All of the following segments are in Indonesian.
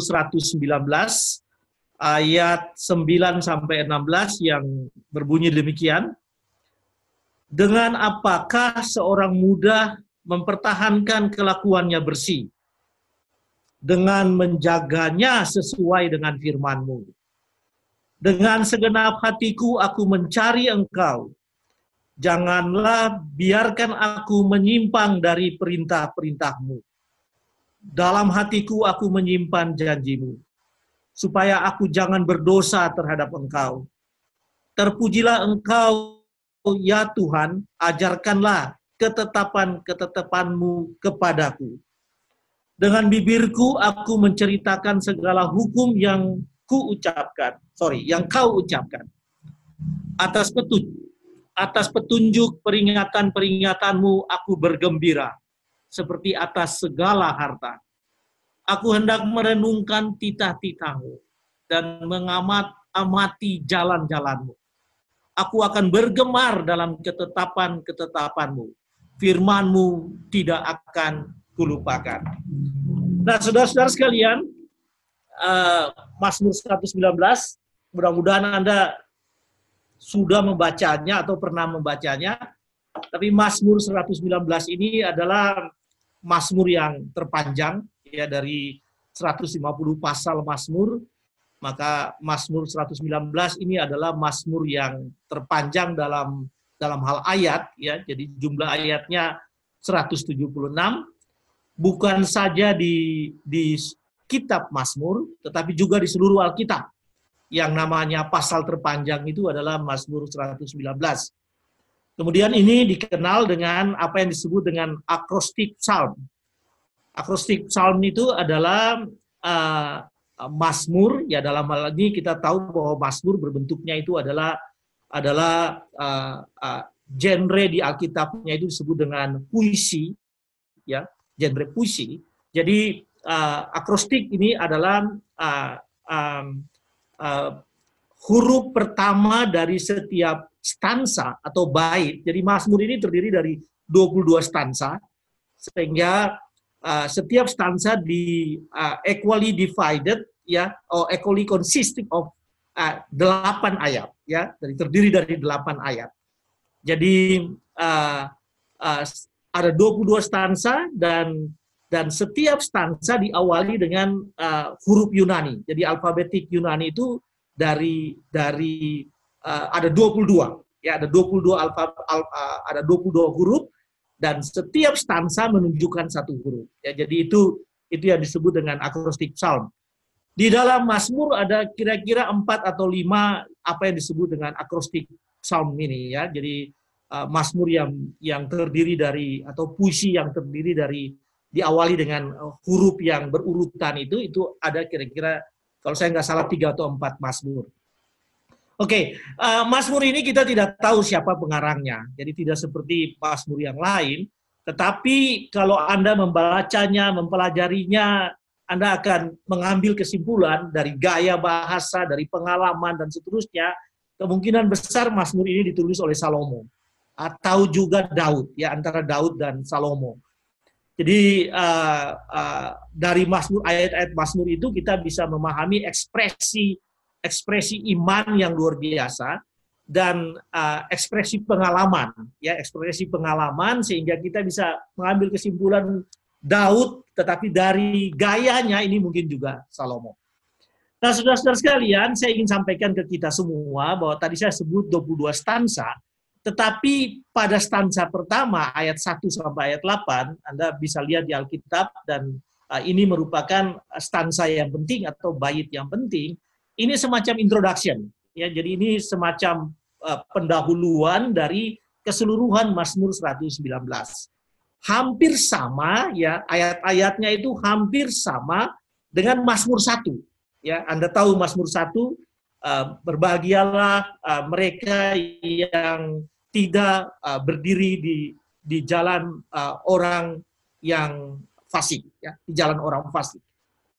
Mazmur 119 ayat 9 sampai 16 yang berbunyi demikian. Dengan apakah seorang muda mempertahankan kelakuannya bersih? Dengan menjaganya sesuai dengan firman-Mu. Dengan segenap hatiku aku mencari Engkau. Janganlah biarkan aku menyimpang dari perintah-perintah-Mu. Dalam hatiku aku menyimpan janjimu supaya aku jangan berdosa terhadap Engkau. Terpujilah Engkau, ya Tuhan, ajarkanlah ketetapan-ketetapanmu kepadaku. Dengan bibirku aku menceritakan segala hukum yang ku ucapkan, sorry, yang kau ucapkan. Atas petunjuk, atas petunjuk peringatan-peringatanmu aku bergembira, seperti atas segala harta Aku hendak merenungkan titah-titahmu dan mengamat amati jalan-jalanmu. Aku akan bergemar dalam ketetapan-ketetapanmu. Firmanmu tidak akan kulupakan. Nah, saudara-saudara sekalian, uh, Mazmur 119, mudah-mudahan Anda sudah membacanya atau pernah membacanya. Tapi Mazmur 119 ini adalah Mazmur yang terpanjang ya dari 150 pasal Mazmur, maka Mazmur 119 ini adalah Mazmur yang terpanjang dalam dalam hal ayat ya. Jadi jumlah ayatnya 176 bukan saja di di kitab Mazmur tetapi juga di seluruh Alkitab. Yang namanya pasal terpanjang itu adalah Mazmur 119. Kemudian ini dikenal dengan apa yang disebut dengan acrostic psalm. Akrostik psalm itu adalah uh, Mazmur. Ya dalam hal ini kita tahu bahwa Mazmur berbentuknya itu adalah adalah uh, uh, genre di Alkitabnya itu disebut dengan puisi. Ya genre puisi. Jadi uh, akrostik ini adalah uh, um, uh, huruf pertama dari setiap stansa atau bait jadi Mazmur ini terdiri dari 22 stansa sehingga uh, setiap stanza di uh, equally divided ya or equally consisting of uh, ayat ya dari terdiri dari delapan ayat. Jadi uh, uh, ada 22 stansa dan dan setiap stansa diawali dengan uh, huruf Yunani. Jadi alfabetik Yunani itu dari dari uh, ada 22 ya ada 22 alfa al, uh, ada 22 huruf dan setiap stansa menunjukkan satu huruf. Ya, jadi itu itu yang disebut dengan akrostik psalm. Di dalam Mazmur ada kira-kira empat atau lima apa yang disebut dengan akrostik psalm ini ya. Jadi uh, Mazmur yang yang terdiri dari atau puisi yang terdiri dari diawali dengan huruf yang berurutan itu itu ada kira-kira kalau saya nggak salah tiga atau empat Mazmur. Oke, okay, uh, Mazmur ini kita tidak tahu siapa pengarangnya, jadi tidak seperti Mazmur yang lain. Tetapi kalau Anda membacanya, mempelajarinya, Anda akan mengambil kesimpulan dari gaya bahasa, dari pengalaman dan seterusnya. Kemungkinan besar Mazmur ini ditulis oleh Salomo atau juga Daud, ya antara Daud dan Salomo. Jadi uh, uh, dari Mazmur ayat-ayat Mazmur itu kita bisa memahami ekspresi ekspresi iman yang luar biasa dan uh, ekspresi pengalaman ya ekspresi pengalaman sehingga kita bisa mengambil kesimpulan Daud tetapi dari gayanya ini mungkin juga Salomo. Nah, saudara-saudara sekalian, saya ingin sampaikan ke kita semua bahwa tadi saya sebut 22 stansa, tetapi pada stansa pertama ayat 1 sampai ayat 8, Anda bisa lihat di Alkitab dan uh, ini merupakan stansa yang penting atau bait yang penting ini semacam introduction. Ya jadi ini semacam uh, pendahuluan dari keseluruhan Mazmur 119 hampir sama ya ayat-ayatnya itu hampir sama dengan Mazmur 1 ya Anda tahu Mazmur 1 uh, berbahagialah uh, mereka yang tidak uh, berdiri di di jalan uh, orang yang fasik ya di jalan orang fasik.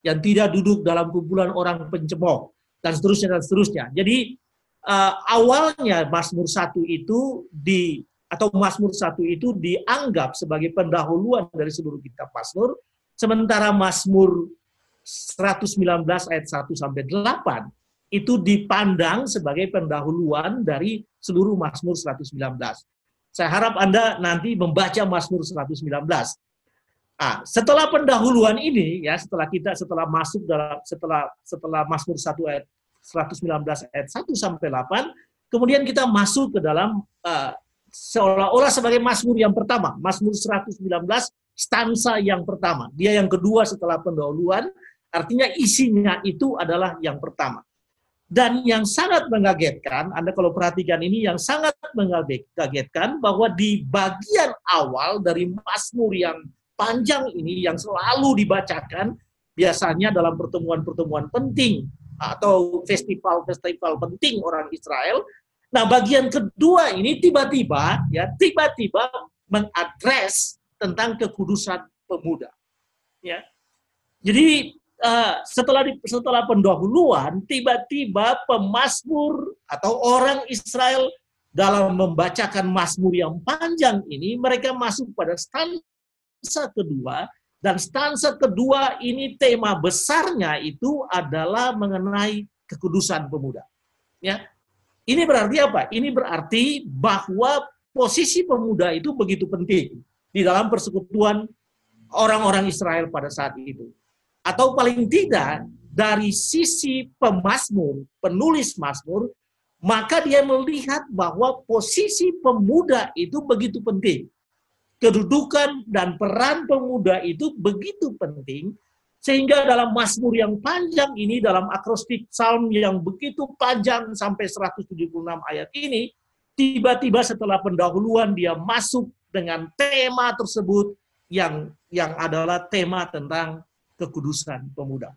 Yang tidak duduk dalam kumpulan orang pencemooh dan seterusnya dan seterusnya. Jadi uh, awalnya Mazmur 1 itu di atau Mazmur 1 itu dianggap sebagai pendahuluan dari seluruh kitab Mazmur, sementara Mazmur 119 ayat 1 sampai 8 itu dipandang sebagai pendahuluan dari seluruh Mazmur 119. Saya harap Anda nanti membaca Mazmur 119. Ah, setelah pendahuluan ini ya, setelah kita setelah masuk dalam setelah setelah Mazmur 1 ayat 119 ayat 1 sampai 8, kemudian kita masuk ke dalam uh, seolah-olah sebagai Mazmur yang pertama, Mazmur 119 stansa yang pertama. Dia yang kedua setelah pendahuluan, artinya isinya itu adalah yang pertama. Dan yang sangat mengagetkan, Anda kalau perhatikan ini, yang sangat mengagetkan bahwa di bagian awal dari Mazmur yang panjang ini, yang selalu dibacakan, biasanya dalam pertemuan-pertemuan penting, atau festival-festival penting orang Israel. Nah, bagian kedua ini tiba-tiba ya tiba-tiba mengadres tentang kekudusan pemuda. Ya. Jadi uh, setelah di, setelah pendahuluan tiba-tiba pemazmur atau orang Israel dalam membacakan mazmur yang panjang ini mereka masuk pada stansa kedua dan stansa kedua ini tema besarnya itu adalah mengenai kekudusan pemuda. Ya. Ini berarti apa? Ini berarti bahwa posisi pemuda itu begitu penting di dalam persekutuan orang-orang Israel pada saat itu. Atau paling tidak dari sisi pemazmur, penulis mazmur, maka dia melihat bahwa posisi pemuda itu begitu penting kedudukan dan peran pemuda itu begitu penting sehingga dalam Mazmur yang panjang ini dalam akrostik psalm yang begitu panjang sampai 176 ayat ini tiba-tiba setelah pendahuluan dia masuk dengan tema tersebut yang yang adalah tema tentang kekudusan pemuda.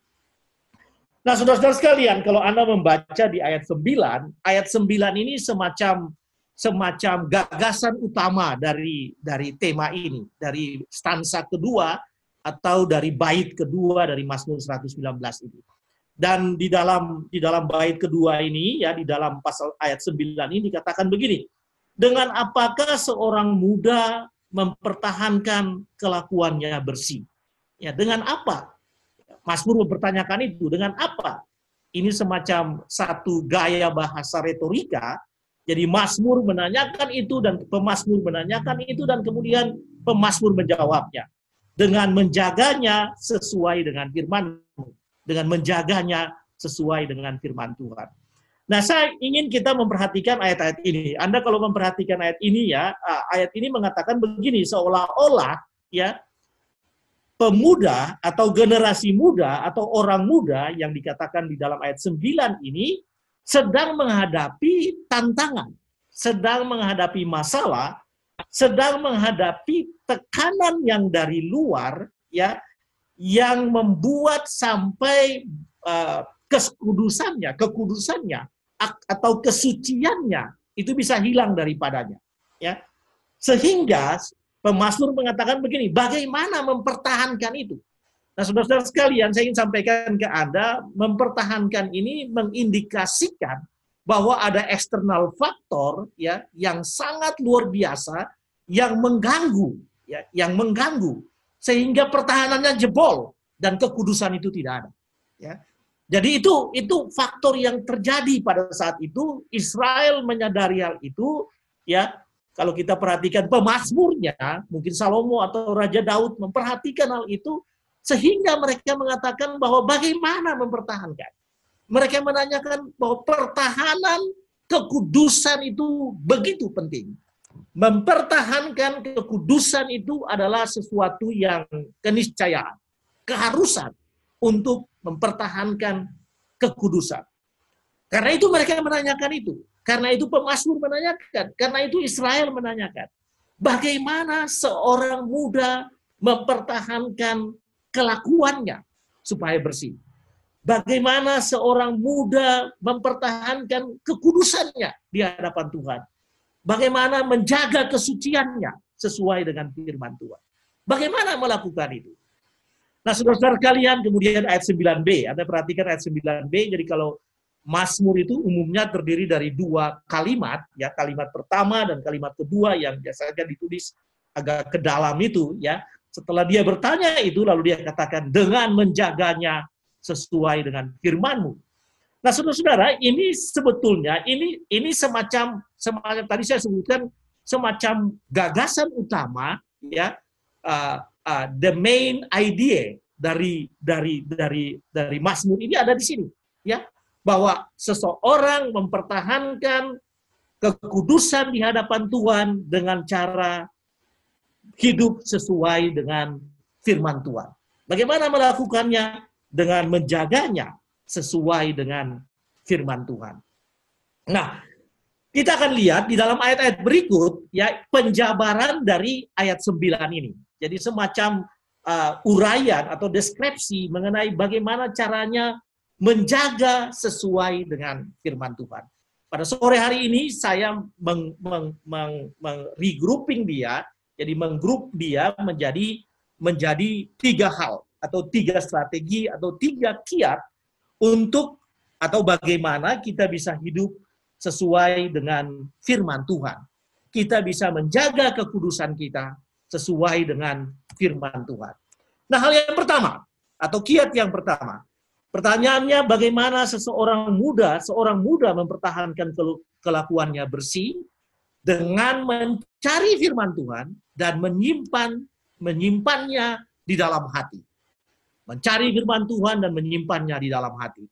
Nah, saudara-saudara sekalian, kalau Anda membaca di ayat 9, ayat 9 ini semacam semacam gagasan utama dari dari tema ini, dari stansa kedua atau dari bait kedua dari Mazmur 119 ini. Dan di dalam di dalam bait kedua ini ya di dalam pasal ayat 9 ini dikatakan begini. Dengan apakah seorang muda mempertahankan kelakuannya bersih? Ya, dengan apa? Mazmur mempertanyakan itu, dengan apa? Ini semacam satu gaya bahasa retorika jadi Mazmur menanyakan itu dan pemazmur menanyakan itu dan kemudian pemazmur menjawabnya dengan menjaganya sesuai dengan firman dengan menjaganya sesuai dengan firman Tuhan. Nah, saya ingin kita memperhatikan ayat-ayat ini. Anda kalau memperhatikan ayat ini ya, ayat ini mengatakan begini seolah-olah ya pemuda atau generasi muda atau orang muda yang dikatakan di dalam ayat 9 ini sedang menghadapi tantangan, sedang menghadapi masalah, sedang menghadapi tekanan yang dari luar ya yang membuat sampai uh, kekudusannya, kekudusannya atau kesuciannya itu bisa hilang daripadanya ya. Sehingga pemazmur mengatakan begini, bagaimana mempertahankan itu? Nah, saudara-saudara sekalian, saya ingin sampaikan ke Anda, mempertahankan ini mengindikasikan bahwa ada eksternal faktor ya yang sangat luar biasa yang mengganggu ya, yang mengganggu sehingga pertahanannya jebol dan kekudusan itu tidak ada. Ya. Jadi itu itu faktor yang terjadi pada saat itu Israel menyadari hal itu ya kalau kita perhatikan pemazmurnya mungkin Salomo atau Raja Daud memperhatikan hal itu sehingga mereka mengatakan bahwa bagaimana mempertahankan. Mereka menanyakan bahwa pertahanan kekudusan itu begitu penting. Mempertahankan kekudusan itu adalah sesuatu yang keniscayaan, keharusan untuk mempertahankan kekudusan. Karena itu mereka menanyakan itu. Karena itu pemazmur menanyakan. Karena itu Israel menanyakan. Bagaimana seorang muda mempertahankan kelakuannya supaya bersih. Bagaimana seorang muda mempertahankan kekudusannya di hadapan Tuhan. Bagaimana menjaga kesuciannya sesuai dengan firman Tuhan. Bagaimana melakukan itu? Nah, saudara-saudara kalian, kemudian ayat 9b. Anda perhatikan ayat 9b, jadi kalau Mazmur itu umumnya terdiri dari dua kalimat, ya kalimat pertama dan kalimat kedua yang biasanya ditulis agak ke dalam itu, ya setelah dia bertanya itu, lalu dia katakan, dengan menjaganya sesuai dengan firman-Mu. Nah, saudara-saudara, ini sebetulnya ini ini semacam semacam tadi saya sebutkan semacam gagasan utama ya uh, uh, the main idea dari dari dari dari Mazmur ini ada di sini ya bahwa seseorang mempertahankan kekudusan di hadapan Tuhan dengan cara hidup sesuai dengan firman Tuhan. Bagaimana melakukannya? Dengan menjaganya sesuai dengan firman Tuhan. Nah, kita akan lihat di dalam ayat-ayat berikut ya penjabaran dari ayat 9 ini. Jadi semacam uh, uraian atau deskripsi mengenai bagaimana caranya menjaga sesuai dengan firman Tuhan. Pada sore hari ini saya meng, meng, meng, meng dia, jadi menggrup dia menjadi menjadi tiga hal atau tiga strategi atau tiga kiat untuk atau bagaimana kita bisa hidup sesuai dengan firman Tuhan. Kita bisa menjaga kekudusan kita sesuai dengan firman Tuhan. Nah, hal yang pertama atau kiat yang pertama, pertanyaannya bagaimana seseorang muda, seorang muda mempertahankan kelakuannya bersih dengan mencari firman Tuhan dan menyimpan menyimpannya di dalam hati. Mencari firman Tuhan dan menyimpannya di dalam hati.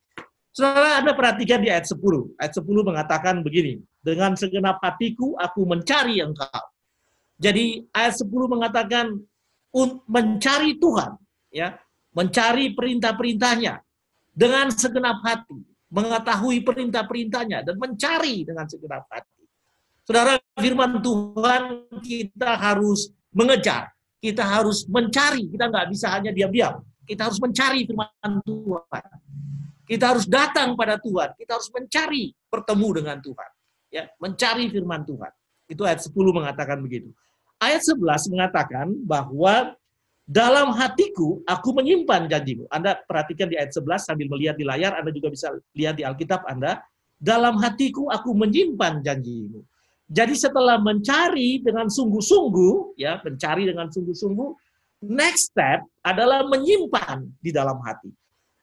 Saudara, Anda perhatikan di ayat 10. Ayat 10 mengatakan begini, dengan segenap hatiku aku mencari engkau. Jadi ayat 10 mengatakan mencari Tuhan, ya, mencari perintah-perintahnya dengan segenap hati, mengetahui perintah-perintahnya dan mencari dengan segenap hati. Saudara, firman Tuhan kita harus mengejar, kita harus mencari, kita nggak bisa hanya diam-diam. Kita harus mencari firman Tuhan. Kita harus datang pada Tuhan, kita harus mencari bertemu dengan Tuhan. Ya, mencari firman Tuhan. Itu ayat 10 mengatakan begitu. Ayat 11 mengatakan bahwa dalam hatiku aku menyimpan janjimu. Anda perhatikan di ayat 11 sambil melihat di layar, Anda juga bisa lihat di Alkitab Anda. Dalam hatiku aku menyimpan janjimu. Jadi setelah mencari dengan sungguh-sungguh, ya mencari dengan sungguh-sungguh, next step adalah menyimpan di dalam hati.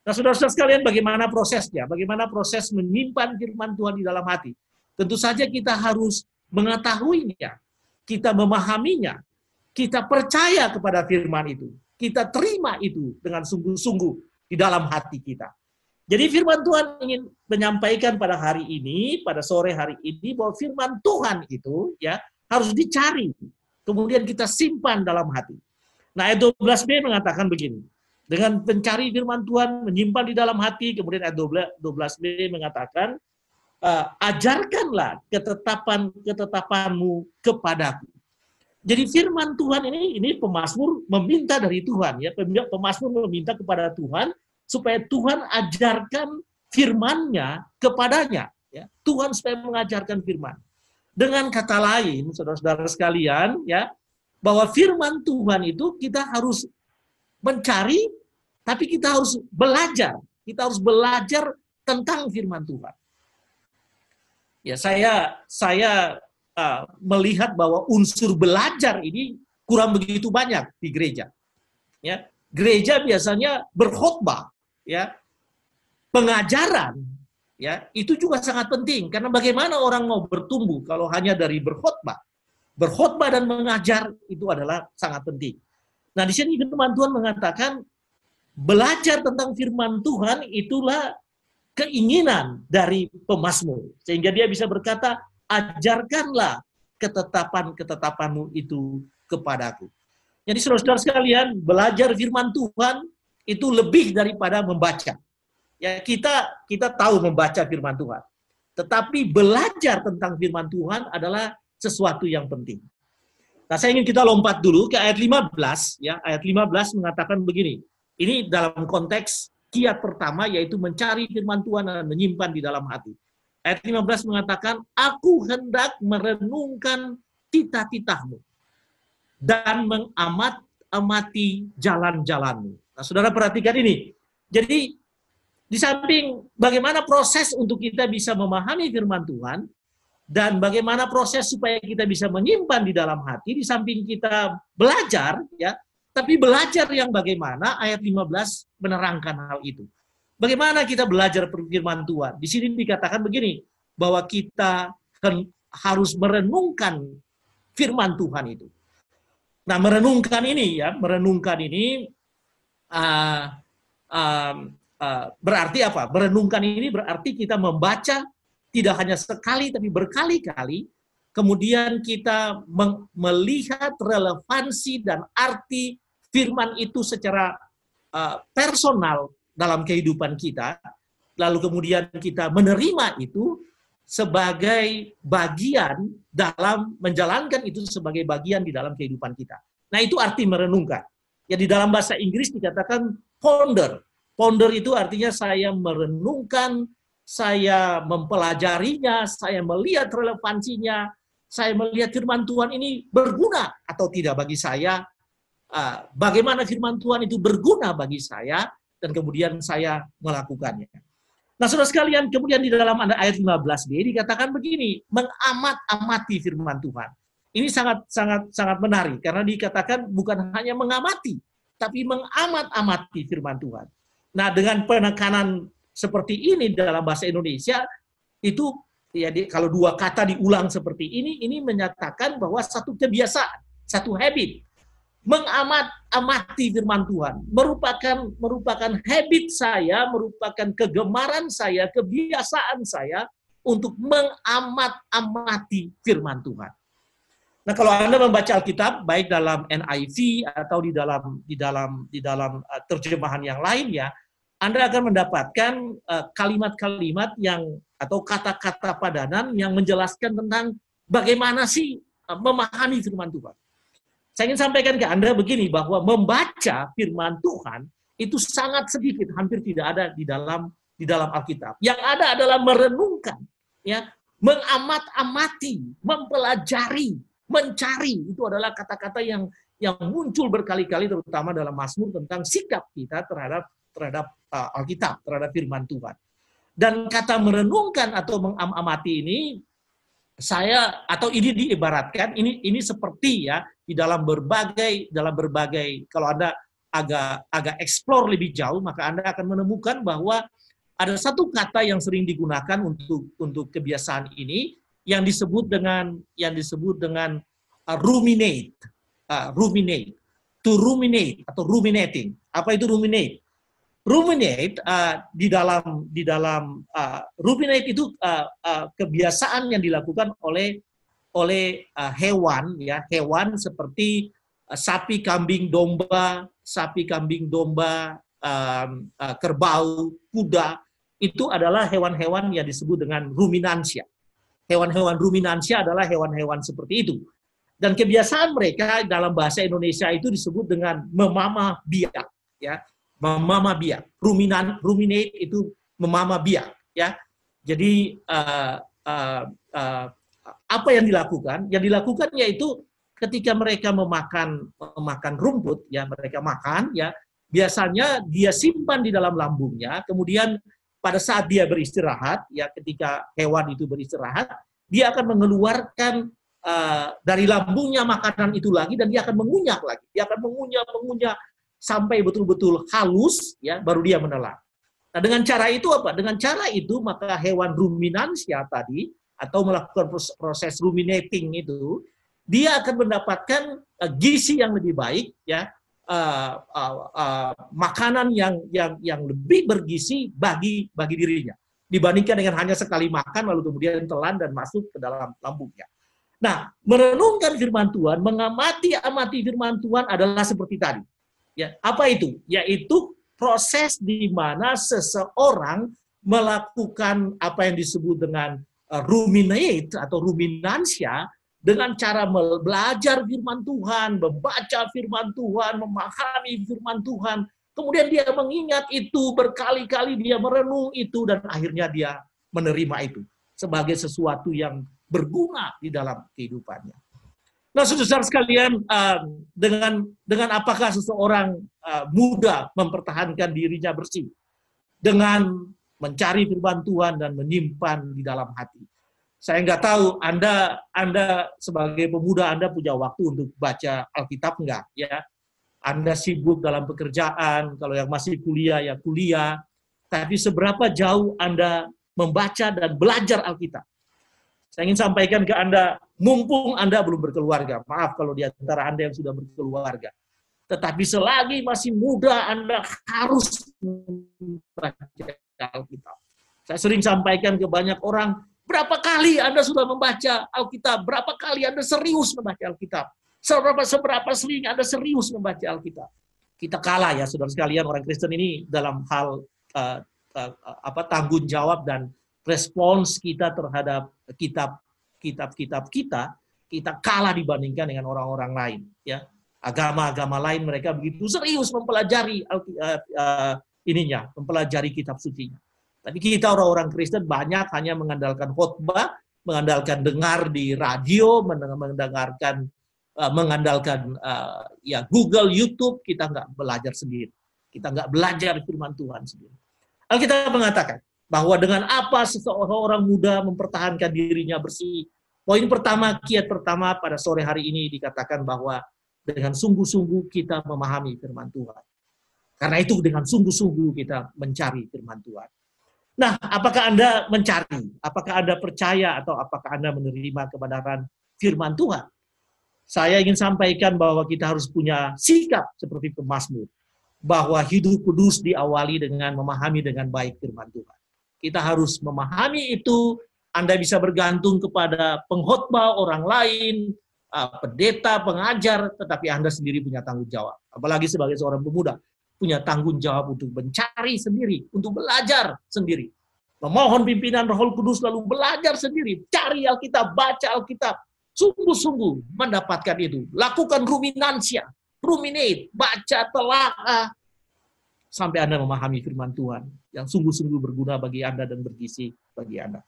Nah, saudara-saudara sekalian, bagaimana prosesnya? Bagaimana proses menyimpan firman Tuhan di dalam hati? Tentu saja kita harus mengetahuinya, kita memahaminya, kita percaya kepada firman itu, kita terima itu dengan sungguh-sungguh di dalam hati kita. Jadi firman Tuhan ingin menyampaikan pada hari ini, pada sore hari ini bahwa firman Tuhan itu ya harus dicari. Kemudian kita simpan dalam hati. Nah, ayat 12b mengatakan begini. Dengan mencari firman Tuhan, menyimpan di dalam hati, kemudian ayat 12, b mengatakan, uh, ajarkanlah ketetapan ketetapanmu kepadaku. Jadi firman Tuhan ini ini pemazmur meminta dari Tuhan ya, pemazmur meminta kepada Tuhan supaya Tuhan ajarkan firman-Nya kepadanya. Ya. Tuhan supaya mengajarkan firman. Dengan kata lain, saudara-saudara sekalian, ya, bahwa firman Tuhan itu kita harus mencari, tapi kita harus belajar. Kita harus belajar tentang firman Tuhan. Ya, saya saya uh, melihat bahwa unsur belajar ini kurang begitu banyak di gereja. Ya, gereja biasanya berkhotbah, ya. Pengajaran ya itu juga sangat penting. Karena bagaimana orang mau bertumbuh kalau hanya dari berkhotbah? Berkhotbah dan mengajar itu adalah sangat penting. Nah di sini firman Tuhan mengatakan belajar tentang firman Tuhan itulah keinginan dari pemazmur. Sehingga dia bisa berkata ajarkanlah ketetapan-ketetapanmu itu kepadaku. Jadi saudara-saudara sekalian, belajar firman Tuhan itu lebih daripada membaca. Ya, kita kita tahu membaca firman Tuhan. Tetapi belajar tentang firman Tuhan adalah sesuatu yang penting. Nah, saya ingin kita lompat dulu ke ayat 15 ya. Ayat 15 mengatakan begini. Ini dalam konteks kiat pertama yaitu mencari firman Tuhan dan menyimpan di dalam hati. Ayat 15 mengatakan, Aku hendak merenungkan titah-titahmu dan mengamat amati jalan-jalanmu. Nah, saudara perhatikan ini. Jadi, di samping bagaimana proses untuk kita bisa memahami firman Tuhan, dan bagaimana proses supaya kita bisa menyimpan di dalam hati, di samping kita belajar, ya, tapi belajar yang bagaimana ayat 15 menerangkan hal itu. Bagaimana kita belajar firman Tuhan? Di sini dikatakan begini, bahwa kita harus merenungkan firman Tuhan itu. Nah, merenungkan ini ya, merenungkan ini uh, uh, berarti apa? Merenungkan ini berarti kita membaca tidak hanya sekali tapi berkali-kali, kemudian kita melihat relevansi dan arti firman itu secara uh, personal dalam kehidupan kita, lalu kemudian kita menerima itu sebagai bagian dalam menjalankan itu sebagai bagian di dalam kehidupan kita. Nah, itu arti merenungkan. Ya di dalam bahasa Inggris dikatakan ponder. Ponder itu artinya saya merenungkan, saya mempelajarinya, saya melihat relevansinya, saya melihat firman Tuhan ini berguna atau tidak bagi saya. Ah, bagaimana firman Tuhan itu berguna bagi saya dan kemudian saya melakukannya. Nah, saudara sekalian, kemudian di dalam ayat 15b dikatakan begini, mengamat-amati firman Tuhan. Ini sangat sangat sangat menarik karena dikatakan bukan hanya mengamati, tapi mengamat-amati firman Tuhan. Nah, dengan penekanan seperti ini dalam bahasa Indonesia itu ya di, kalau dua kata diulang seperti ini, ini menyatakan bahwa satu kebiasaan, satu habit mengamat amati firman Tuhan merupakan merupakan habit saya, merupakan kegemaran saya, kebiasaan saya untuk mengamat amati firman Tuhan. Nah, kalau Anda membaca Alkitab baik dalam NIV atau di dalam di dalam di dalam uh, terjemahan yang lain ya, Anda akan mendapatkan uh, kalimat-kalimat yang atau kata-kata padanan yang menjelaskan tentang bagaimana sih uh, memahami firman Tuhan. Saya ingin sampaikan ke Anda begini bahwa membaca firman Tuhan itu sangat sedikit, hampir tidak ada di dalam di dalam Alkitab. Yang ada adalah merenungkan, ya, mengamat-amati, mempelajari, mencari. Itu adalah kata-kata yang yang muncul berkali-kali terutama dalam Mazmur tentang sikap kita terhadap terhadap uh, Alkitab, terhadap firman Tuhan. Dan kata merenungkan atau mengamati ini saya atau ini diibaratkan ini ini seperti ya di dalam berbagai dalam berbagai kalau Anda agak agak explore lebih jauh maka Anda akan menemukan bahwa ada satu kata yang sering digunakan untuk untuk kebiasaan ini yang disebut dengan yang disebut dengan uh, ruminate. Uh, ruminate. To ruminate atau ruminating. Apa itu ruminate? Ruminate uh, di dalam di dalam uh, ruminate itu uh, uh, kebiasaan yang dilakukan oleh oleh uh, hewan ya. Hewan seperti uh, sapi kambing domba sapi kambing domba um, uh, kerbau kuda. Itu adalah hewan-hewan yang disebut dengan ruminansia hewan-hewan ruminansia adalah hewan-hewan seperti itu dan kebiasaan mereka dalam bahasa Indonesia itu disebut dengan memama biak ya memama biak. Ruminan, ruminate itu memama biak. Ya, jadi uh, uh, uh, apa yang dilakukan? Yang dilakukan yaitu ketika mereka memakan memakan rumput, ya mereka makan, ya biasanya dia simpan di dalam lambungnya. Kemudian pada saat dia beristirahat, ya ketika hewan itu beristirahat, dia akan mengeluarkan uh, dari lambungnya makanan itu lagi dan dia akan mengunyah lagi. Dia akan mengunyah, mengunyah sampai betul-betul halus, ya baru dia menelan. Nah, dengan cara itu apa? Dengan cara itu maka hewan ruminansia tadi atau melakukan proses ruminating itu, dia akan mendapatkan uh, gizi yang lebih baik, ya uh, uh, makanan yang yang yang lebih bergizi bagi bagi dirinya dibandingkan dengan hanya sekali makan lalu kemudian telan dan masuk ke dalam lambungnya. Nah, merenungkan firman Tuhan, mengamati amati firman Tuhan adalah seperti tadi. Ya, apa itu? Yaitu proses di mana seseorang melakukan apa yang disebut dengan ruminate atau ruminansia dengan cara belajar firman Tuhan, membaca firman Tuhan, memahami firman Tuhan, kemudian dia mengingat itu berkali-kali dia merenung itu dan akhirnya dia menerima itu sebagai sesuatu yang berguna di dalam kehidupannya. Nah, saudara sekalian, dengan dengan apakah seseorang mudah mempertahankan dirinya bersih dengan mencari firman Tuhan dan menyimpan di dalam hati. Saya nggak tahu Anda Anda sebagai pemuda Anda punya waktu untuk baca Alkitab nggak ya? Anda sibuk dalam pekerjaan, kalau yang masih kuliah ya kuliah, tapi seberapa jauh Anda membaca dan belajar Alkitab. Saya ingin sampaikan ke Anda, mumpung Anda belum berkeluarga, maaf kalau di antara Anda yang sudah berkeluarga. Tetapi selagi masih muda, Anda harus membaca Alkitab. Saya sering sampaikan ke banyak orang, berapa kali Anda sudah membaca Alkitab? Berapa kali Anda serius membaca Alkitab? Seberapa, seberapa sering Anda serius membaca Alkitab? Kita kalah ya, saudara sekalian, orang Kristen ini dalam hal uh, uh, apa tanggung jawab dan respons kita terhadap kitab kitab-kitab kita, kita kalah dibandingkan dengan orang-orang lain. Ya, agama-agama lain mereka begitu serius mempelajari uh, uh, ininya, mempelajari kitab suci Tapi kita orang-orang Kristen banyak hanya mengandalkan khotbah, mengandalkan dengar di radio, mendengarkan uh, mengandalkan uh, ya Google, YouTube, kita nggak belajar sendiri. Kita nggak belajar firman Tuhan sendiri. Alkitab mengatakan, bahwa dengan apa seseorang muda mempertahankan dirinya bersih. Poin pertama, kiat pertama pada sore hari ini dikatakan bahwa dengan sungguh-sungguh kita memahami firman Tuhan. Karena itu dengan sungguh-sungguh kita mencari firman Tuhan. Nah, apakah Anda mencari? Apakah Anda percaya atau apakah Anda menerima kebenaran firman Tuhan? Saya ingin sampaikan bahwa kita harus punya sikap seperti pemazmur. Bahwa hidup kudus diawali dengan memahami dengan baik firman Tuhan. Kita harus memahami itu. Anda bisa bergantung kepada pengkhotbah orang lain, uh, pendeta, pengajar, tetapi Anda sendiri punya tanggung jawab. Apalagi sebagai seorang pemuda, punya tanggung jawab untuk mencari sendiri, untuk belajar sendiri. Memohon pimpinan Roh Kudus lalu belajar sendiri, cari Alkitab, baca Alkitab, sungguh-sungguh mendapatkan itu. Lakukan ruminansia, ruminate, baca, telah sampai Anda memahami firman Tuhan yang sungguh-sungguh berguna bagi Anda dan bergizi bagi Anda.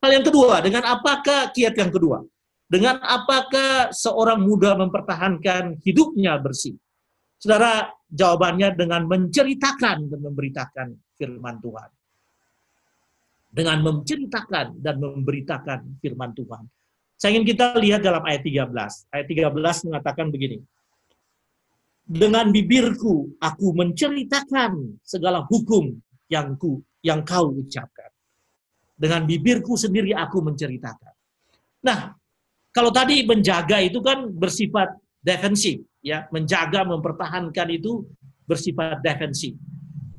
Hal yang kedua, dengan apakah kiat yang kedua? Dengan apakah seorang muda mempertahankan hidupnya bersih? Saudara, jawabannya dengan menceritakan dan memberitakan firman Tuhan. Dengan menceritakan dan memberitakan firman Tuhan. Saya ingin kita lihat dalam ayat 13. Ayat 13 mengatakan begini dengan bibirku aku menceritakan segala hukum yang ku yang kau ucapkan. Dengan bibirku sendiri aku menceritakan. Nah, kalau tadi menjaga itu kan bersifat defensif, ya, menjaga mempertahankan itu bersifat defensif.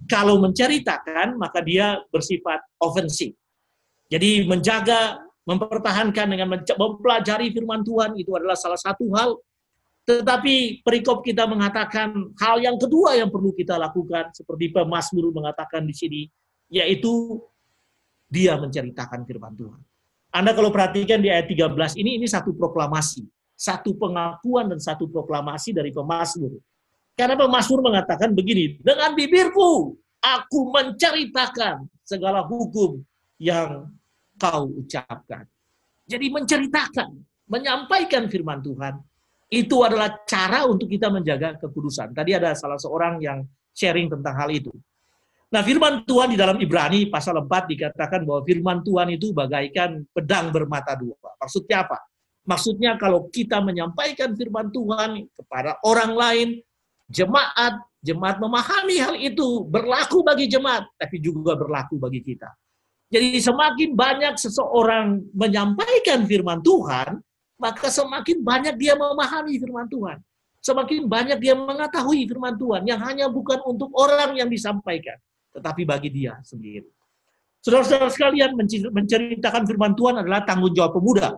Kalau menceritakan maka dia bersifat ofensif. Jadi menjaga, mempertahankan dengan mempelajari firman Tuhan itu adalah salah satu hal tetapi perikop kita mengatakan hal yang kedua yang perlu kita lakukan seperti pemazmur mengatakan di sini yaitu dia menceritakan firman Tuhan. Anda kalau perhatikan di ayat 13 ini ini satu proklamasi, satu pengakuan dan satu proklamasi dari pemazmur. Karena pemazmur mengatakan begini, dengan bibirku aku menceritakan segala hukum yang kau ucapkan. Jadi menceritakan, menyampaikan firman Tuhan itu adalah cara untuk kita menjaga kekudusan. Tadi ada salah seorang yang sharing tentang hal itu. Nah, firman Tuhan di dalam Ibrani pasal 4 dikatakan bahwa firman Tuhan itu bagaikan pedang bermata dua. Maksudnya apa? Maksudnya kalau kita menyampaikan firman Tuhan kepada orang lain, jemaat, jemaat memahami hal itu, berlaku bagi jemaat, tapi juga berlaku bagi kita. Jadi semakin banyak seseorang menyampaikan firman Tuhan, maka semakin banyak dia memahami firman Tuhan. Semakin banyak dia mengetahui firman Tuhan yang hanya bukan untuk orang yang disampaikan, tetapi bagi dia sendiri. Saudara-saudara sekalian, menceritakan firman Tuhan adalah tanggung jawab pemuda.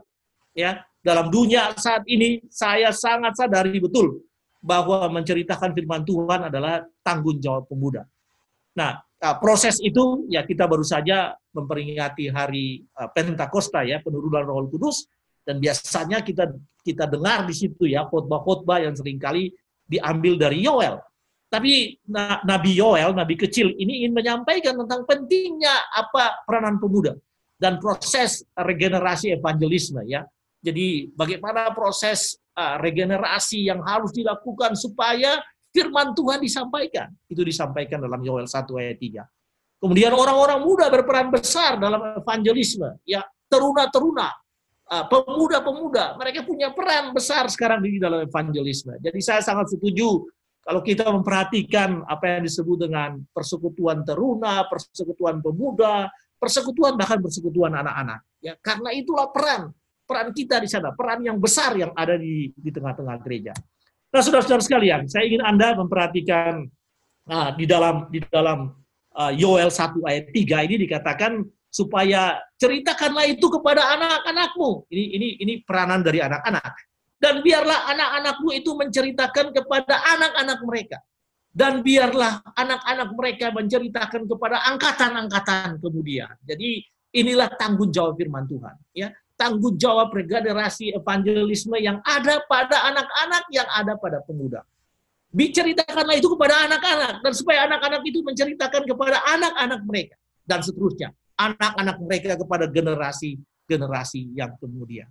Ya, dalam dunia saat ini saya sangat sadari betul bahwa menceritakan firman Tuhan adalah tanggung jawab pemuda. Nah, proses itu ya kita baru saja memperingati hari eh, Pentakosta ya, penurunan Roh Kudus dan biasanya kita kita dengar di situ ya khotbah-khotbah yang sering kali diambil dari Yoel. Tapi Nabi Yoel, Nabi kecil ini ingin menyampaikan tentang pentingnya apa peranan pemuda dan proses regenerasi evangelisme ya. Jadi bagaimana proses uh, regenerasi yang harus dilakukan supaya firman Tuhan disampaikan. Itu disampaikan dalam Yoel 1 ayat 3. Kemudian orang-orang muda berperan besar dalam evangelisme. Ya, teruna-teruna Ah, pemuda-pemuda, mereka punya peran besar sekarang di dalam evangelisme. Jadi saya sangat setuju Kalau kita memperhatikan apa yang disebut dengan persekutuan teruna, persekutuan pemuda, persekutuan bahkan persekutuan anak-anak, ya karena itulah peran peran kita di sana, peran yang besar yang ada di di tengah-tengah gereja. Nah, saudara-saudara sekalian, saya ingin Anda memperhatikan nah, di dalam di dalam uh, Yoel 1 ayat 3 ini dikatakan supaya ceritakanlah itu kepada anak-anakmu. Ini ini ini peranan dari anak-anak dan biarlah anak-anakmu itu menceritakan kepada anak-anak mereka. Dan biarlah anak-anak mereka menceritakan kepada angkatan-angkatan kemudian. Jadi inilah tanggung jawab firman Tuhan. Ya, tanggung jawab regenerasi evangelisme yang ada pada anak-anak yang ada pada pemuda. Biceritakanlah itu kepada anak-anak dan supaya anak-anak itu menceritakan kepada anak-anak mereka dan seterusnya. Anak-anak mereka kepada generasi-generasi yang kemudian.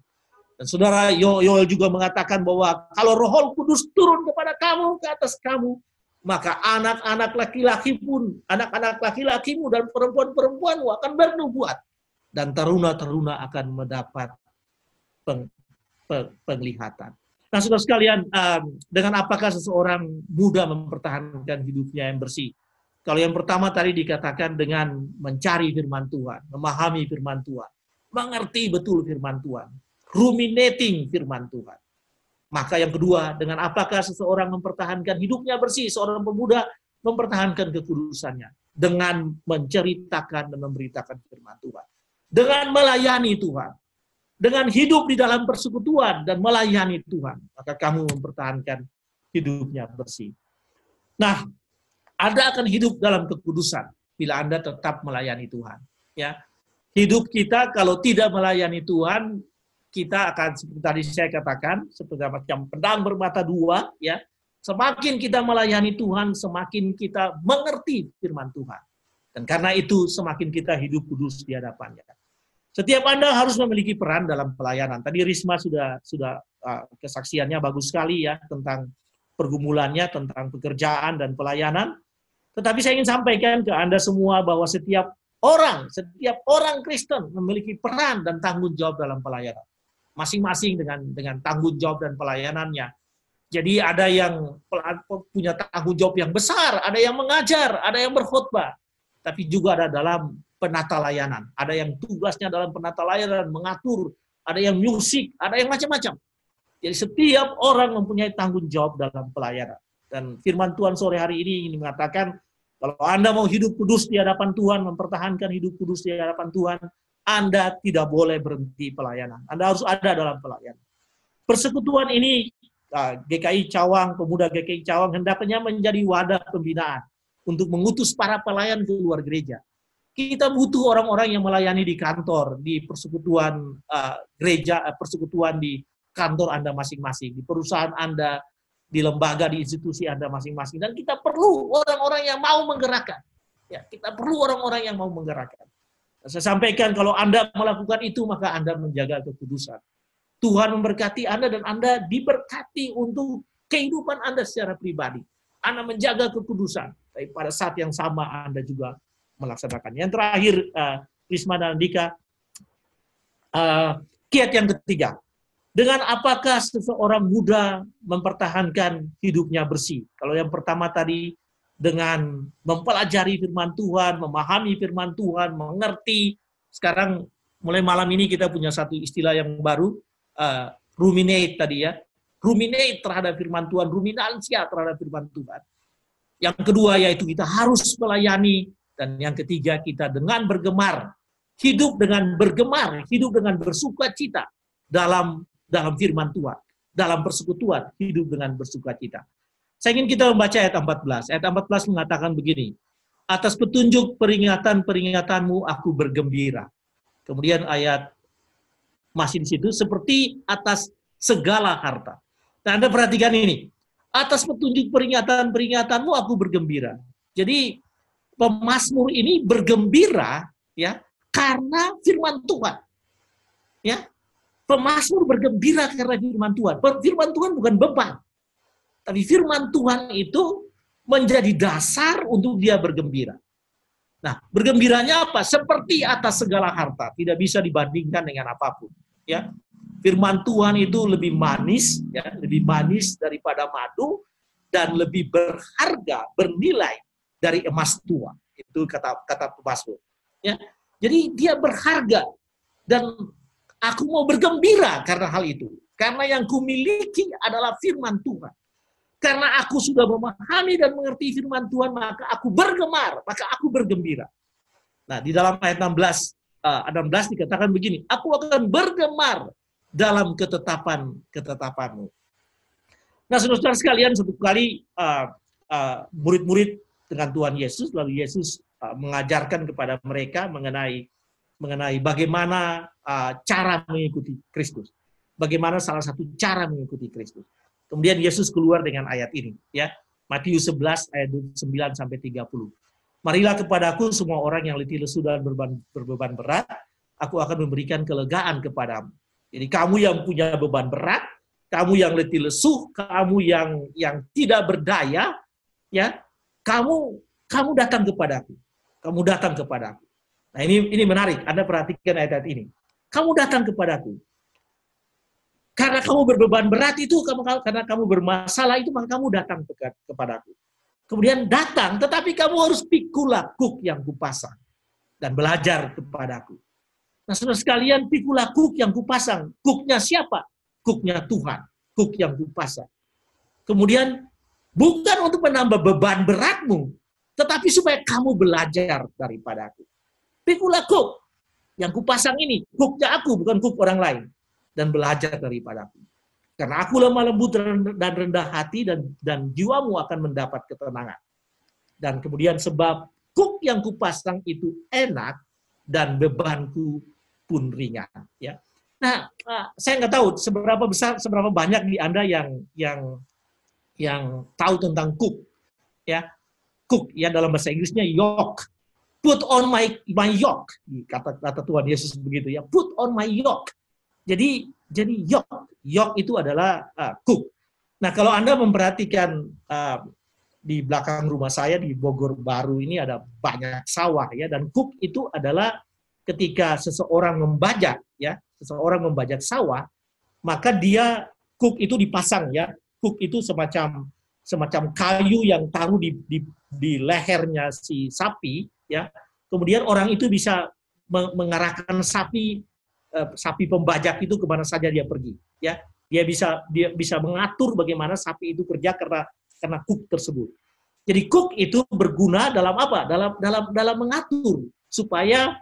Dan saudara Yoel juga mengatakan bahwa kalau roh kudus turun kepada kamu, ke atas kamu, maka anak-anak laki-laki pun, anak-anak laki-lakimu dan perempuan-perempuanmu akan bernubuat. Dan teruna-teruna akan mendapat peng, peng, penglihatan. Nah, saudara sekalian, dengan apakah seseorang mudah mempertahankan hidupnya yang bersih? Kalau yang pertama tadi dikatakan dengan mencari firman Tuhan, memahami firman Tuhan, mengerti betul firman Tuhan ruminating firman Tuhan. Maka yang kedua, dengan apakah seseorang mempertahankan hidupnya bersih, seorang pemuda mempertahankan kekudusannya dengan menceritakan dan memberitakan firman Tuhan. Dengan melayani Tuhan. Dengan hidup di dalam persekutuan dan melayani Tuhan, maka kamu mempertahankan hidupnya bersih. Nah, Anda akan hidup dalam kekudusan bila Anda tetap melayani Tuhan. Ya, hidup kita kalau tidak melayani Tuhan kita akan seperti tadi saya katakan seperti macam pedang bermata dua ya semakin kita melayani Tuhan semakin kita mengerti firman Tuhan dan karena itu semakin kita hidup kudus di hadapannya setiap anda harus memiliki peran dalam pelayanan. Tadi Risma sudah sudah uh, kesaksiannya bagus sekali ya tentang pergumulannya tentang pekerjaan dan pelayanan. Tetapi saya ingin sampaikan ke anda semua bahwa setiap orang setiap orang Kristen memiliki peran dan tanggung jawab dalam pelayanan. Masing-masing dengan dengan tanggung jawab dan pelayanannya. Jadi ada yang punya tanggung jawab yang besar, ada yang mengajar, ada yang berkhutbah, tapi juga ada dalam penata layanan. Ada yang tugasnya dalam penata layanan, mengatur, ada yang musik, ada yang macam-macam. Jadi setiap orang mempunyai tanggung jawab dalam pelayanan. Dan firman Tuhan sore hari ini ingin mengatakan, kalau Anda mau hidup kudus di hadapan Tuhan, mempertahankan hidup kudus di hadapan Tuhan, anda tidak boleh berhenti pelayanan. Anda harus ada dalam pelayanan. Persekutuan ini ah, GKI Cawang, pemuda GKI Cawang hendaknya menjadi wadah pembinaan untuk mengutus para pelayan ke luar gereja. Kita butuh orang-orang yang melayani di kantor, di persekutuan uh, gereja, uh, persekutuan di kantor Anda masing-masing, di perusahaan Anda, di lembaga, di institusi Anda masing-masing. Dan kita perlu orang-orang yang mau menggerakkan. Ya, kita perlu orang-orang yang mau menggerakkan. Saya sampaikan kalau Anda melakukan itu maka Anda menjaga kekudusan. Tuhan memberkati Anda dan Anda diberkati untuk kehidupan Anda secara pribadi. Anda menjaga kekudusan. Tapi pada saat yang sama Anda juga melaksanakan. Yang terakhir, uh, dan Andika, uh, kiat yang ketiga. Dengan apakah seseorang muda mempertahankan hidupnya bersih? Kalau yang pertama tadi, dengan mempelajari firman Tuhan, memahami firman Tuhan, mengerti. Sekarang mulai malam ini kita punya satu istilah yang baru, uh, ruminate tadi ya. Ruminate terhadap firman Tuhan, ruminansia terhadap firman Tuhan. Yang kedua yaitu kita harus melayani. Dan yang ketiga kita dengan bergemar. Hidup dengan bergemar, hidup dengan bersuka cita dalam dalam firman Tuhan. Dalam persekutuan, hidup dengan bersuka cita. Saya ingin kita membaca ayat 14. Ayat 14 mengatakan begini, atas petunjuk peringatan-peringatanmu aku bergembira. Kemudian ayat masih di situ, seperti atas segala harta. Nah, Anda perhatikan ini. Atas petunjuk peringatan-peringatanmu aku bergembira. Jadi pemazmur ini bergembira ya karena firman Tuhan. Ya. Pemazmur bergembira karena firman Tuhan. Firman Tuhan bukan beban. Tapi firman Tuhan itu menjadi dasar untuk dia bergembira. Nah, bergembiranya apa? Seperti atas segala harta, tidak bisa dibandingkan dengan apa pun. Ya, firman Tuhan itu lebih manis, ya, lebih manis daripada madu, dan lebih berharga, bernilai dari emas tua. Itu kata kata pemasmur. Ya. Jadi dia berharga dan aku mau bergembira karena hal itu. Karena yang kumiliki adalah firman Tuhan. Karena aku sudah memahami dan mengerti firman Tuhan, maka aku bergemar, maka aku bergembira. Nah, di dalam ayat 16, uh, 16 dikatakan begini, aku akan bergemar dalam ketetapan ketetapanmu. Nah, saudara-saudara sekalian, satu kali uh, uh, murid-murid dengan Tuhan Yesus, lalu Yesus uh, mengajarkan kepada mereka mengenai mengenai bagaimana uh, cara mengikuti Kristus. Bagaimana salah satu cara mengikuti Kristus. Kemudian Yesus keluar dengan ayat ini, ya. Matius 11 ayat 9 sampai 30. Marilah kepadaku semua orang yang letih lesu dan berbeban, berbeban berat, aku akan memberikan kelegaan kepadamu. Jadi kamu yang punya beban berat, kamu yang letih lesu, kamu yang yang tidak berdaya, ya, kamu kamu datang kepadaku. Kamu datang kepadaku. Nah, ini ini menarik. Anda perhatikan ayat-ayat ini. Kamu datang kepadaku. Karena kamu berbeban berat itu, kamu karena kamu bermasalah itu, maka kamu datang ke, kepadaku. Kemudian datang, tetapi kamu harus pikulah kuk yang kupasang dan belajar kepadaku. Nah, saudara sekalian, pikulah kuk yang kupasang. Kuknya siapa? Kuknya Tuhan. Kuk yang kupasang. Kemudian, bukan untuk menambah beban beratmu, tetapi supaya kamu belajar daripadaku. Pikulah kuk yang kupasang ini. Kuknya aku, bukan kuk orang lain dan belajar daripadaku. Karena aku lemah lembut dan rendah hati dan dan jiwamu akan mendapat ketenangan. Dan kemudian sebab kuk yang kupasang itu enak dan bebanku pun ringan. Ya. Nah, ah, saya nggak tahu seberapa besar, seberapa banyak di anda yang yang yang tahu tentang kuk. Ya, kuk ya dalam bahasa Inggrisnya yoke. Put on my my yoke, kata kata Tuhan Yesus begitu ya. Put on my yoke jadi jadi yok, yok itu adalah uh, cook. Nah kalau anda memperhatikan uh, di belakang rumah saya di Bogor Baru ini ada banyak sawah ya dan cook itu adalah ketika seseorang membajak ya seseorang membajak sawah maka dia cook itu dipasang ya cook itu semacam semacam kayu yang taruh di, di, di lehernya si sapi ya. Kemudian orang itu bisa mengarahkan sapi uh, sapi pembajak itu ke mana saja dia pergi ya. Dia bisa dia bisa mengatur bagaimana sapi itu kerja karena karena cook tersebut. Jadi cook itu berguna dalam apa? Dalam dalam dalam mengatur supaya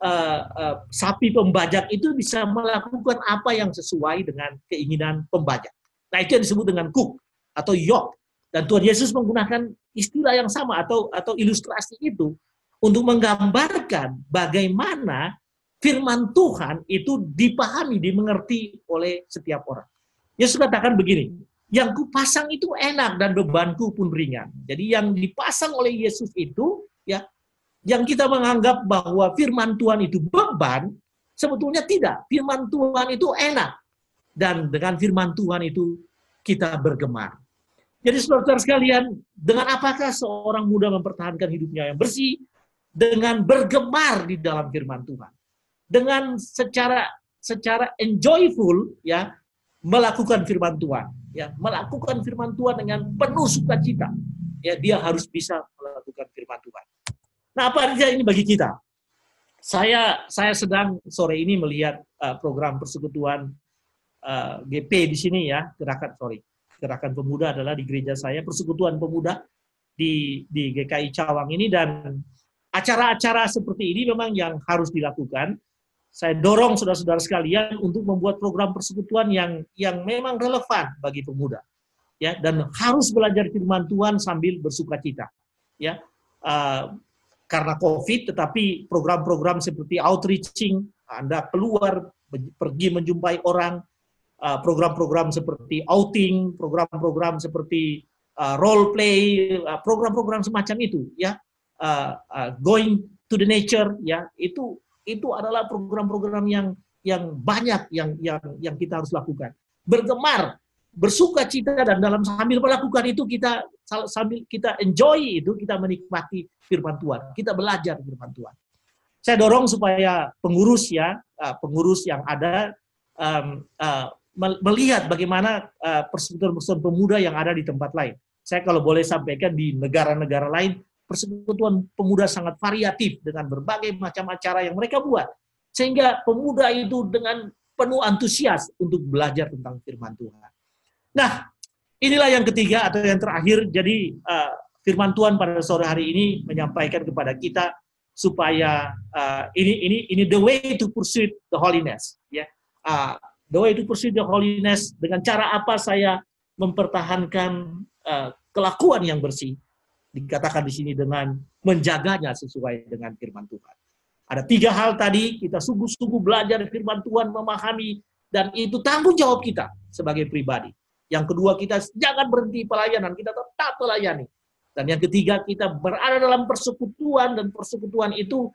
uh, uh, sapi pembajak itu bisa melakukan apa yang sesuai dengan keinginan pembajak nah itu yang disebut dengan cook atau yok dan Tuhan Yesus menggunakan istilah yang sama atau atau ilustrasi itu untuk menggambarkan bagaimana firman Tuhan itu dipahami, dimengerti oleh setiap orang. Yesus katakan begini, yang kupasang itu enak dan bebanku pun ringan. Jadi yang dipasang oleh Yesus itu, ya, yang kita menganggap bahwa firman Tuhan itu beban, sebetulnya tidak. Firman Tuhan itu enak. Dan dengan firman Tuhan itu kita bergemar. Jadi saudara-saudara sekalian, dengan apakah seorang muda mempertahankan hidupnya yang bersih? Dengan bergemar di dalam firman Tuhan. Dengan secara secara enjoyful ya melakukan firman Tuhan. Ya melakukan firman Tuhan dengan penuh sukacita. Ya dia harus bisa melakukan firman Tuhan. Nah apa artinya ini bagi kita? Saya saya sedang sore ini melihat uh, program persekutuan uh, GP di sini ya gerakan sorry gerakan pemuda adalah di gereja saya persekutuan pemuda di di GKI Cawang ini. Dan acara-acara seperti ini memang yang harus dilakukan. Saya dorong saudara-saudara sekalian untuk membuat program persekutuan yang yang memang relevan bagi pemuda ya. Dan harus belajar firman Tuhan sambil bersuka cita ya. Uh, karena COVID tetapi program-program seperti outreaching Anda keluar pergi menjumpai orang program-program seperti outing program-program seperti uh, role play program-program semacam itu ya uh, uh, going to the nature ya itu itu adalah program-program yang yang banyak yang yang yang kita harus lakukan. Bergemar, bersuka cita dan dalam sambil melakukan itu kita sambil kita enjoy itu kita menikmati firman Tuhan. Kita belajar firman Tuhan. Saya dorong supaya pengurus ya, uh, pengurus yang ada um, uh, melihat bagaimana uh, persekutuan-persekutuan pemuda yang ada di tempat lain. saya kalau boleh sampaikan di negara-negara lain, persekutuan pemuda sangat variatif dengan berbagai macam acara yang mereka buat. Sehingga pemuda itu dengan penuh antusias untuk belajar tentang firman Tuhan. Nah, inilah yang ketiga atau yang terakhir. Jadi uh, firman Tuhan pada sore hari ini menyampaikan kepada kita supaya uh, ini ini ini the way to pursue the holiness ya. Uh, the way to pursue the holiness dengan cara apa saya mempertahankan uh, kelakuan yang bersih. Dikatakan di sini dengan menjaganya sesuai dengan firman Tuhan. Ada tiga hal tadi, kita sungguh-sungguh belajar firman Tuhan, memahami, dan itu tanggung jawab kita sebagai pribadi. Yang kedua, kita jangan berhenti pelayanan, kita tetap melayani. Dan yang ketiga, kita berada dalam persekutuan, dan persekutuan itu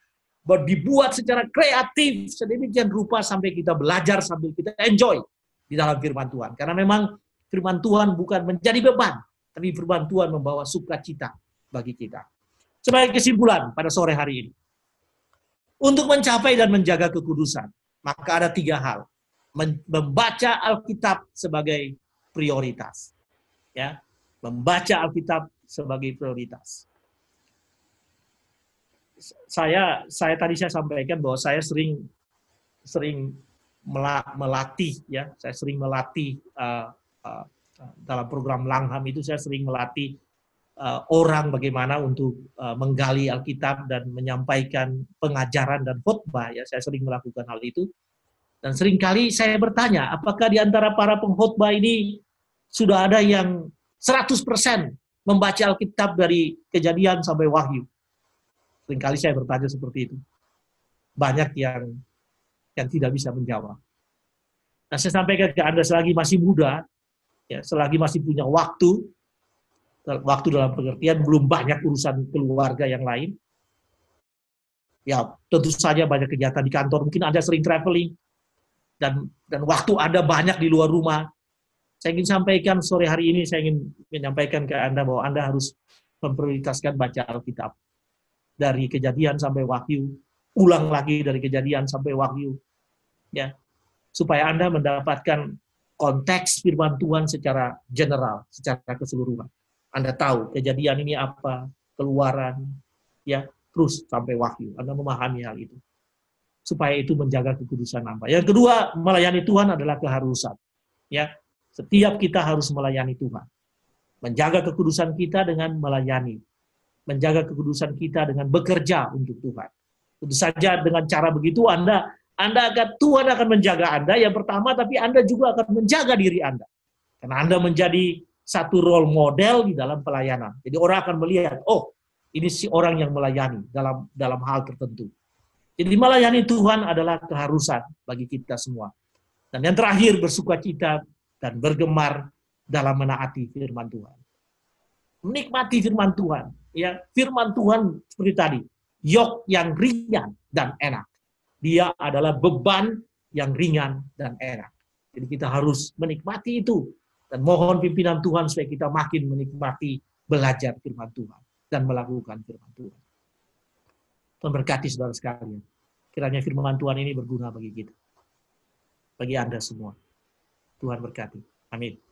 dibuat secara kreatif, sedemikian rupa sampai kita belajar, sambil kita enjoy di dalam firman Tuhan. Karena memang firman Tuhan bukan menjadi beban, tapi firman Tuhan membawa sukacita bagi kita. Sebagai kesimpulan pada sore hari ini, untuk mencapai dan menjaga kekudusan, maka ada tiga hal. Membaca Alkitab sebagai prioritas. Ya, membaca Alkitab sebagai prioritas. Saya saya tadi saya sampaikan bahwa saya sering sering melatih ya, saya sering melatih uh, uh, dalam program Langham itu saya sering melatih uh, orang bagaimana untuk uh, menggali Alkitab dan menyampaikan pengajaran dan khotbah ya. Saya sering melakukan hal itu. Dan sering kali saya bertanya apakah di antara para pengkhotbah ini sudah ada yang 100% membaca Alkitab dari kejadian sampai wahyu sering kali saya bertanya seperti itu. Banyak yang yang tidak bisa menjawab. Nah saya sampaikan ke Anda selagi masih muda ya selagi masih punya waktu waktu dalam pengertian belum banyak urusan keluarga yang lain ya tentu saja banyak kegiatan di kantor. Mungkin anda sering traveling dan dan waktu ada banyak di luar rumah. Saya ingin sampaikan sore hari ini saya ingin menyampaikan ke anda bahwa anda harus memprioritaskan baca Alkitab dari kejadian sampai wahyu ulang lagi dari kejadian sampai wahyu ya supaya anda mendapatkan konteks firman Tuhan secara general, secara keseluruhan. Anda tahu kejadian ini apa, keluaran, ya terus sampai wahyu. Anda memahami hal itu. Supaya itu menjaga kekudusan hamba. Yang kedua, melayani Tuhan adalah keharusan. Ya, setiap kita harus melayani Tuhan. Menjaga kekudusan kita dengan melayani. Menjaga kekudusan kita dengan bekerja untuk Tuhan. Tentu saja dengan cara begitu Anda anda akan Tuhan akan menjaga Anda yang pertama, tapi Anda juga akan menjaga diri Anda. Karena Anda menjadi satu role model di dalam pelayanan. Jadi orang akan melihat, oh ini si orang yang melayani dalam dalam hal tertentu. Jadi melayani Tuhan adalah keharusan bagi kita semua. Dan yang terakhir bersuka cita dan bergemar dalam menaati firman Tuhan. Menikmati firman Tuhan. Ya, firman Tuhan seperti tadi, yok yang ringan dan enak. Dia adalah beban yang ringan dan enak. Jadi kita harus menikmati itu. Dan mohon pimpinan Tuhan supaya kita makin menikmati belajar firman Tuhan dan melakukan firman Tuhan. Tuhan berkati saudara sekalian. Kiranya firman Tuhan ini berguna bagi kita. Bagi Anda semua. Tuhan berkati. Amin.